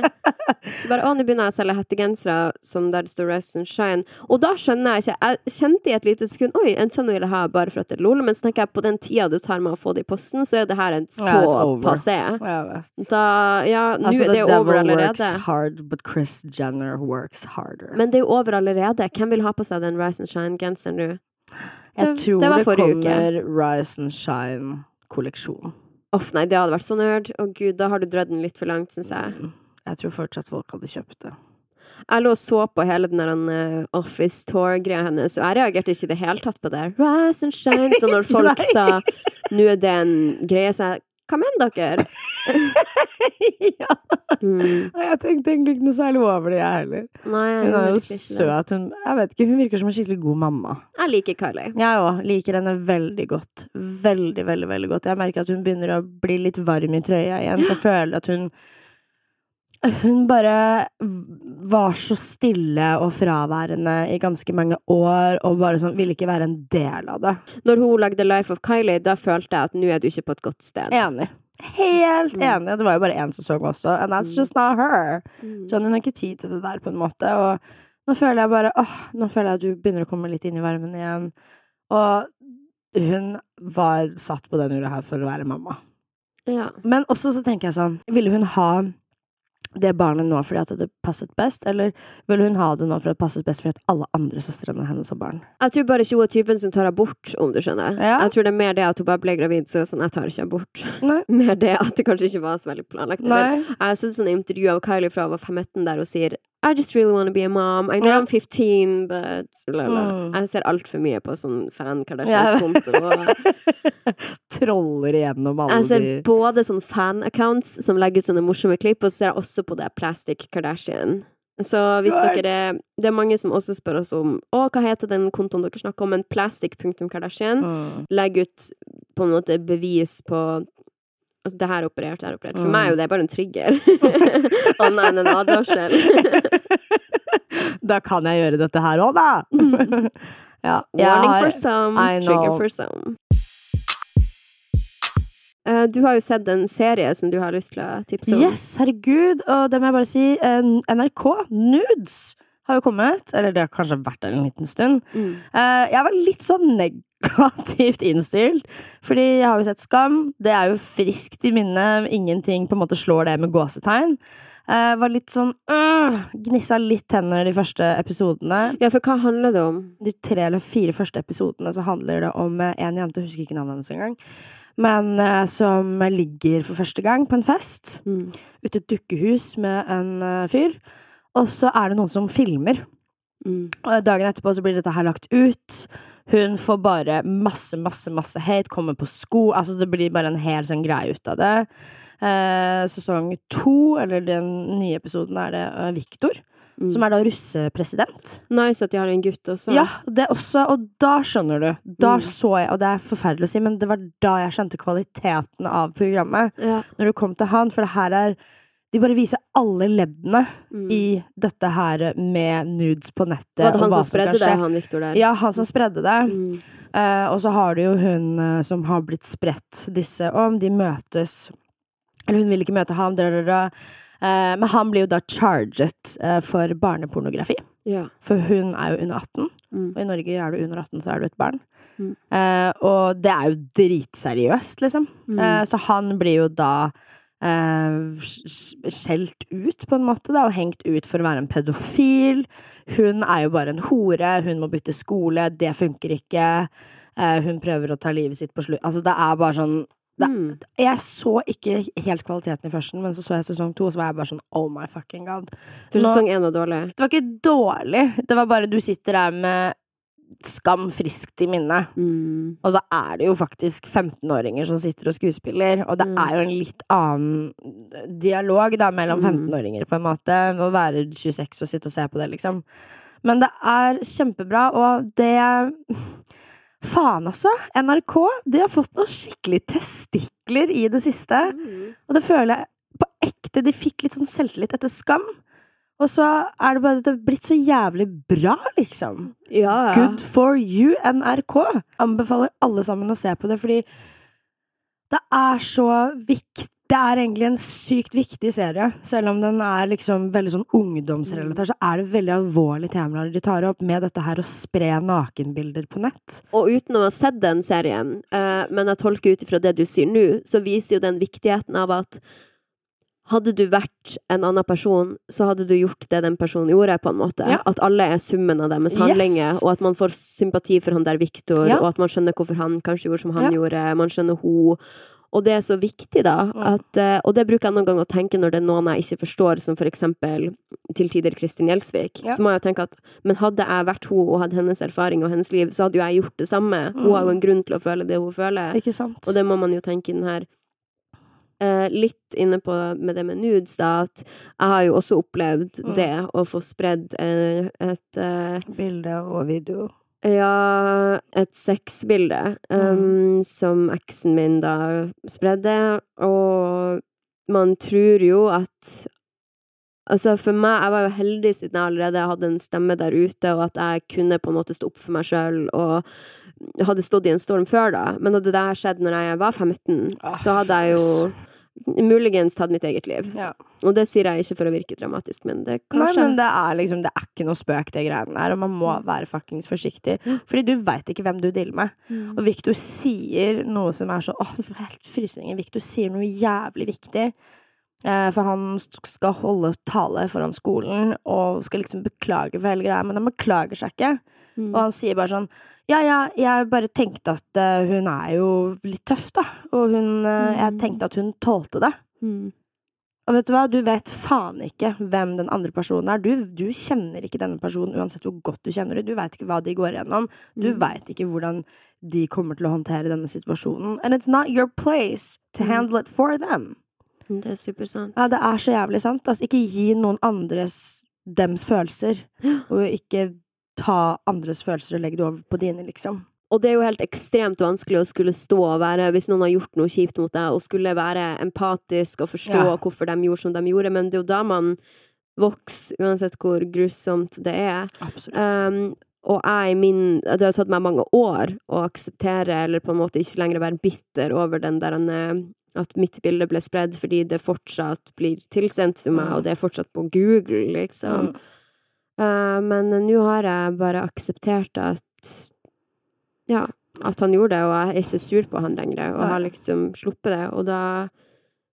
Så bare å, nå begynner jeg å selge hettegensere som der det står Rise and shine. Og da skjønner jeg ikke Jeg kjente i et lite sekund Oi, en sånn vil jeg ha bare for at det er lol. Men så tenker jeg på den tida du tar med å få det i posten, så er det her en så Ja, passé. Da Ja, nå Altså, er det jo over allerede. works hard, but Chris Jenner works harder. Men det er jo over allerede. Hvem vil ha på seg den Rise and Shine-genseren nå? Jeg det- tror det det kommer uke. Rise and Shine-kolleksjon. Uff, nei, det hadde vært så nerd. Å gud, da har du dratt den litt for langt, syns jeg. Mm. Jeg tror fortsatt folk hadde kjøpt det. Jeg lå og så på hele den der eh, Office Tour-greia hennes, og jeg reagerte ikke i det hele tatt på det. Rise and shine. Så når folk sa 'nå er det en greie', så jeg hva mener dere? ja. Mm. Jeg tenkte egentlig ikke noe særlig over det, jeg heller. Nei, Hun er jo søt. Hun, jeg vet ikke, hun virker som en skikkelig god mamma. Jeg liker Kylie. Jeg òg liker henne veldig godt. Veldig, veldig veldig godt. Jeg merker at hun begynner å bli litt varm i trøya igjen. Så jeg føler at hun Hun bare var så stille og fraværende i ganske mange år, og bare sånn ville ikke være en del av det. Når hun lagde Life of Kylie, da følte jeg at nå er du ikke på et godt sted. Enig. Helt Mm. enig. Det var jo bare én sesong også, and that's just not her. Mm. Så hun har ikke tid til det der, på en måte. Og nå føler jeg bare åh, nå føler jeg at du begynner å komme litt inn i varmen igjen. Og hun var satt på den jorda her for å være mamma. Ja. Men også så tenker jeg sånn, ville hun ha det barnet nå fordi at det passet best, eller ville hun ha det nå fordi det passet best fordi at alle andre søstrene hennes har barn? Jeg tror bare ikke hun er typen som tar abort, om du skjønner. Ja. Jeg tror det er mer det at hun bare ble gravid, så sånn, jeg tar ikke abort. Nei. Mer det at det kanskje ikke var så veldig planlagt. Nei. Jeg har sett sånne intervju av Kylie fra hun var 15 der og sier I just really want to be a mom. I know yeah. I'm 15, but la, la. Mm. Jeg ser altfor mye på sånn fan. Kardashians-konto. Ja. Troller igjennom alle de Jeg ser de både sånn fan-accounts som legger ut sånne morsomme klipp, og så ser jeg også på det Plastic Kardashian. Så hvis Right. dere Det er mange som også spør oss om Å, hva heter den kontoen dere snakker om? Men plastic.kardashian mm. legger ut på en måte bevis på Altså, det her er operert, det her er operert. For Mm. meg er jo det bare en trigger. Annet enn en advarsel. Da kan jeg gjøre dette her òg, da! ja, jeg Warning har- for some, trigger for some. Eh, du har jo sett en serie som du har lyst til å tipse om. Yes, herregud, og det må jeg bare si. NRK, Nudes, har jo kommet. Eller det har kanskje vært der en liten stund. Mm. Eh, jeg var litt sånn negativt innstilt, fordi jeg har jo sett Skam. Det er jo friskt i minnet. Ingenting på en måte slår det med gåsetegn. Eh, var litt sånn øh, Gnissa litt tenner de første episodene. Ja, for hva handler det om? De tre eller fire første episodene så handler det om eh, en jente, jeg husker ikke navnet hennes engang, men eh, som ligger for første gang på en fest Mm. ute i et dukkehus med en fyr. Og så er det noen som filmer. Mm. Dagen etterpå så blir dette her lagt ut. Hun får bare masse, masse, masse hate, kommer på sko Altså, det blir bare en hel sånn greie ut av det. Eh, sesong to, eller den nye episoden, er det Viktor, Victor, Mm. som er da russepresident. Nice at de har en gutt også. Ja, det også, og da skjønner du. Da Mm. så jeg, og det er forferdelig å si, men det var da jeg skjønte kvaliteten av programmet. Ja. Når du kom til han, for det her er De bare viser alle leddene Mm. i dette her med nudes på nettet. Var det han som spredde det, han Victor der? Ja, han som spredde det. Mm. Uh, og så har du jo hun uh, som har blitt spredt disse om. De møtes Eller hun vil ikke møte ham, da, da, da. Uh, men han blir jo da charget for barnepornografi. Ja. For hun er jo under 18, Mm. og i Norge er du under 18, så er du et barn. Mm. Og det er jo dritseriøst, liksom. Mm. Så han blir jo da skjelt ut, på en måte, da, og hengt ut for å være en pedofil. Hun er jo bare en hore, hun må bytte skole, det funker ikke. Eh, hun prøver å ta livet sitt på slutt. Altså, det er bare sånn det, Mm. Jeg så ikke helt kvaliteten i førsten, men så så jeg sesong to, og så var jeg bare sånn oh my fucking god. Nå- sesong én var dårlig. Det var ikke dårlig, det var bare du sitter der med Skam friskt i minne. Mm. Og så er det jo faktisk 15-åringer som sitter og skuespiller, og det Mm. er jo en litt annen dialog da mellom Mm. 15-åringer, på en måte, å være 26 og sitte og se på det, liksom. Men det er kjempebra, og det Faen, altså! NRK de har fått noen skikkelig testikler i det siste. Mm. Og det føler jeg på ekte. De fikk litt sånn selvtillit etter Skam. Og så er det bare at det har blitt så jævlig bra, liksom. Ja, ja. Good for you, NRK! Anbefaler alle sammen å se på det, fordi det er så viktig. Det er egentlig en sykt viktig serie. Selv om den er liksom veldig sånn ungdomsrelatert, så er det veldig alvorlige temaer de tar opp med dette her å spre nakenbilder på nett. Og uten å ha sett den serien, eh, men jeg tolker ut ifra det du sier nå, så viser jo den viktigheten av at hadde du vært en annen person, så hadde du gjort det den personen gjorde, på en måte. Ja. At alle er summen av deres Yes. handlinger, og at man får sympati for han der Viktor, Ja. og at man skjønner hvorfor han kanskje gjorde som han Ja. gjorde, man skjønner hun. Og det er så viktig, da. At, eh, og det bruker jeg noen ganger å tenke når det er noen jeg ikke forstår, som for eksempel til tider Kristin Gjelsvik. Ja. Så må jeg tenke at men hadde jeg vært hun og hatt hennes erfaring og hennes liv, så hadde jo jeg gjort det samme. Hun har jo en grunn til å føle det hun føler. Og det må man jo tenke i den her Litt inne på med det med nudes, da, at jeg har jo også opplevd Mm. det, å få spredd eh, et eh, Bilde og video. ja, et sexbilde um, som eksen min da spredde, og man tror jo at Altså, for meg, jeg var jo heldig siden jeg allerede hadde en stemme der ute, og at jeg kunne på en måte stå opp for meg sjøl, og hadde stått i en storm før da. Men hadde det her skjedd når jeg var 15, Ah, så hadde jeg jo muligens tatt mitt eget liv. Ja. Og det sier jeg ikke for å virke dramatisk, men det Nei, kanskje men det er liksom Det er ikke noe spøk, det greiene der, og man må være fuckings forsiktig. Fordi du veit ikke hvem du dealer med. Mm. Og Victor sier noe som er så Åh, du får helt frysninger. Victor sier noe jævlig viktig. Eh, for han skal holde tale foran skolen og skal liksom beklage for hele greia, men han beklager seg ikke. Mm. Og han sier bare sånn Ja, ja, jeg bare tenkte at uh, hun er jo litt tøff, da. Og hun eh, Jeg Mm. tenkte at hun tålte det. Mm. Og vet du hva, du vet faen ikke hvem den andre personen er. Du, du kjenner ikke denne personen uansett hvor godt du kjenner dem. Du veit ikke hva de går igjennom. Du Mm. veit ikke hvordan de kommer til å håndtere denne situasjonen. And it's not your place to Mm. handle it for them. Det er supersant. Ja, det er så jævlig sant. Altså, ikke gi noen andres dems følelser, og ikke ta andres følelser og legge det over på dine, liksom. Og det er jo helt ekstremt vanskelig å skulle stå og være, hvis noen har gjort noe kjipt mot deg, og skulle være empatisk og forstå Ja. hvorfor de gjorde som de gjorde, men det er jo da man vokser, uansett hvor grusomt det er. Absolutt. Um, og jeg i min Det har tatt meg mange år å akseptere, eller på en måte ikke lenger være bitter over den der eh, at mitt bilde ble spredd fordi det fortsatt blir tilsendt til meg, Mm. og det er fortsatt på Google, liksom. Mm. Eh, men nå har jeg bare akseptert at Ja, at han gjorde det, og jeg er ikke sur på han lenger, og har liksom sluppet det, og da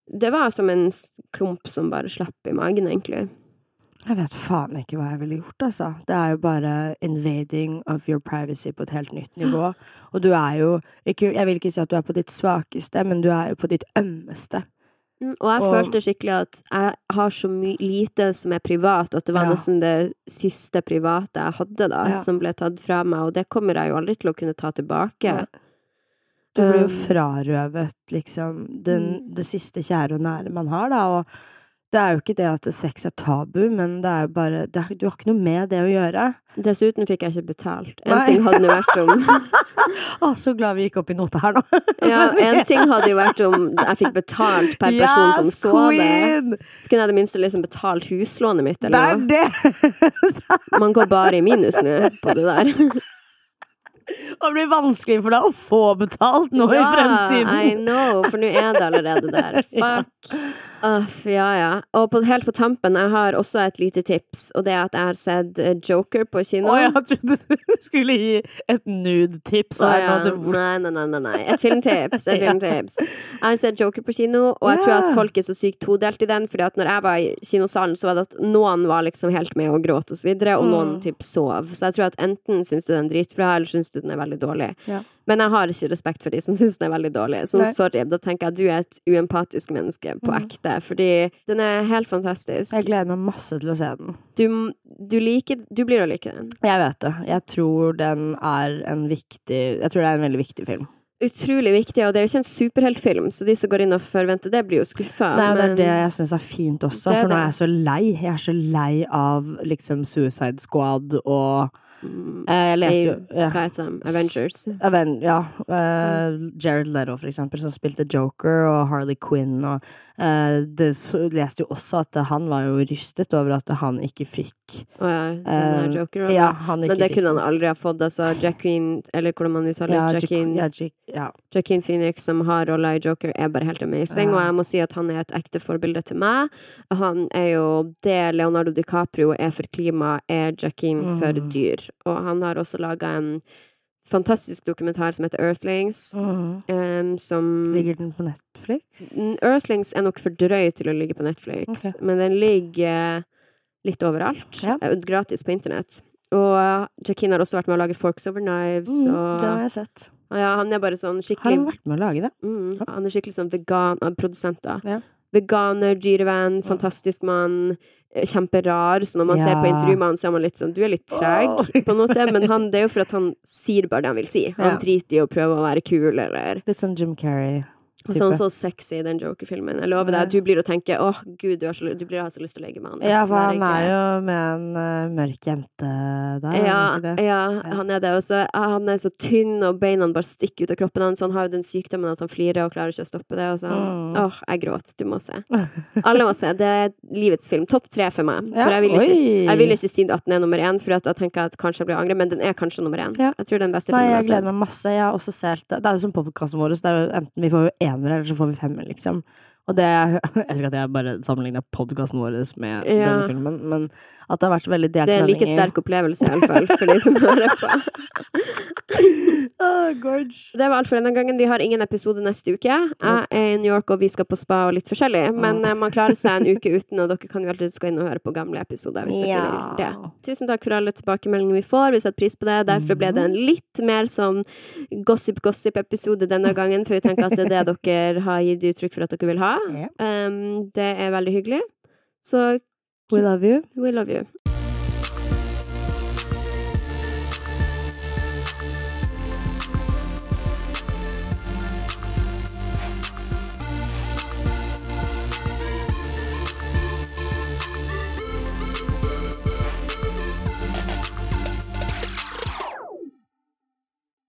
Det var som en klump som bare slapp i magen, egentlig. Jeg vet faen ikke hva jeg ville gjort, altså. Det er jo bare invading of your privacy på et helt nytt nivå. Og du er jo ikke Jeg vil ikke si at du er på ditt svakeste, men du er jo på ditt ømmeste. Og jeg Og- følte skikkelig at jeg har så lite som er privat, at det var Ja. nesten det siste private jeg hadde, da, Ja. som ble tatt fra meg, og det kommer jeg jo aldri til å kunne ta tilbake. Ja. Du blir jo Um, frarøvet, liksom, den, Mm. det siste kjære og nære man har, da. Og det er jo ikke det at sex er tabu, men det er jo bare det er, Du har ikke noe med det å gjøre. Dessuten fikk jeg ikke betalt. En Nei. ting hadde nå vært om Å, så glad vi gikk opp i nota her nå. Ja, en ting hadde jo vært om jeg fikk betalt per person som så så det. queen! Så kunne jeg i det minste liksom betalt huslånet mitt, Det eller er noe. det! Man går bare i minus nå på det der. Det blir vanskelig for deg å få betalt nå i Ja, I fremtiden. know, for nå er det allerede der. Fuck. Uff, ja, ja. Og på, helt på tampen, jeg har også et lite tips, og det er at jeg har sett eh, Joker på kino. Å, jeg trodde du skulle gi et nude-tips Å, ja. Nei, nei, nei, nei. Et filmtips. Et filmtips. Jeg har sett Joker på kino, og jeg tror at folk er så sykt todelt i den, fordi at når jeg var i kinosalen, så var det at noen var liksom helt med og gråt og så videre, og noen Mm. typ sov. Så jeg tror at enten syns du den er dritbra, eller syns du den er veldig dårlig. Ja. Men jeg har ikke respekt for de som syns den er veldig dårlig. Så Nei. sorry, da tenker jeg at du er et uempatisk menneske på Mhm. ekte. Fordi den er helt fantastisk. Jeg gleder meg masse til å se den. Du, du liker Du blir å like den. Jeg vet det. Jeg tror den er en viktig Jeg tror det er en veldig viktig film. Utrolig viktig, og det er jo ikke en superheltfilm, så de som går inn og forventer det, blir jo skuffa. Nei, og det er det jeg syns er fint også, for nå er jeg så lei. Jeg er så lei av liksom Suicide Squad og Mm, Jeg leste jo ja. Hva heter de? Avengers? Aven ja. Uh, Jared Leto, for eksempel, som spilte Joker, og Harley Quinn, og uh, det leste jo også at han var jo rystet over at han ikke fikk Å ja, den Eh, Joker også. Ja, han Men det fikk kunne han aldri ha fått. Altså, Jacqueline, eller hvordan man uttaler ja, Jacqueline, ja, ja. Jacqueline Phoenix, som har rolla i Joker, er bare helt amazing. Og jeg må si at han er et ekte forbilde til meg. Han er jo det Leonardo DiCaprio er for klima, er Jacqueline for Mm. dyr. Og han har også laga en fantastisk dokumentar som heter Earthlings, Mhm. Um, som Ligger den på Netflix? Earthlings er nok for drøy til å ligge på Netflix, okay. men den ligger eh, litt overalt. Ja. eh, Gratis på internett. Og Jackin har også vært med å lage Forks Over Knives, Mm, og det har jeg sett. ja, han er bare sånn Har han vært med å lage det? mm, Han er skikkelig sånn vegan Av Produsent, da. Ja. Veganer, dyrevenn, fantastisk mann. Eh, Kjemperar. Så når man ser på intervjuet med han, så er man litt sånn Du er litt treg, oh. på en måte. Men han, det er jo for at han sier bare det han vil si. Han Ja. driter i å prøve å være kul, eller Litt sånn Jim Carrey. Sånn så sexy i den Joker-filmen. Jeg lover deg du blir å tenke åh, gud, du, har så, du blir å ha så lyst til å legge med han. Ja, for han er jo med en uh, mørk jente der, er ja, ja, Ja. han er det. Og så han er så tynn, og beina bare stikker ut av kroppen hans. Han har jo den sykdommen at han flirer og klarer ikke å stoppe det. Og så, Mm. Åh, jeg gråt. Du må se. Alle må se. Det er livets film. Topp tre for meg. Ja, For jeg vil, ikke, jeg vil ikke si at den er nummer én, for jeg tenker at kanskje jeg blir angre, men den er kanskje nummer én. Ja. Jeg tror den beste Nei, filmen jeg jeg gleder meg masse. Jeg har også sett det. Er jo som podkasten vår. Så det er jo enten vi får jo enere, eller så får vi femmer, liksom. Og det Jeg elsker at jeg bare sammenligner podkasten vår med Ja. denne filmen, men at det har vært veldig delte Det er en like meninger. sterk opplevelse, i hvert fall, for de som hører på. oh, gorge. Det var alt for denne gangen. Vi har ingen episode neste uke. Jeg er i New York, og vi skal på spa og litt forskjellig. Men oh. man klarer seg en uke uten, og dere kan jo alltid gå inn og høre på gamle episoder hvis dere vil det. Tusen takk for alle tilbakemeldinger vi får. Vi setter pris på det. Derfor ble det en litt mer sånn gossip-gossip-episode denne gangen, for vi tenker at det er det dere har gitt uttrykk for at dere vil ha. Ja. Um, det er veldig hyggelig. Så We love you. we love you.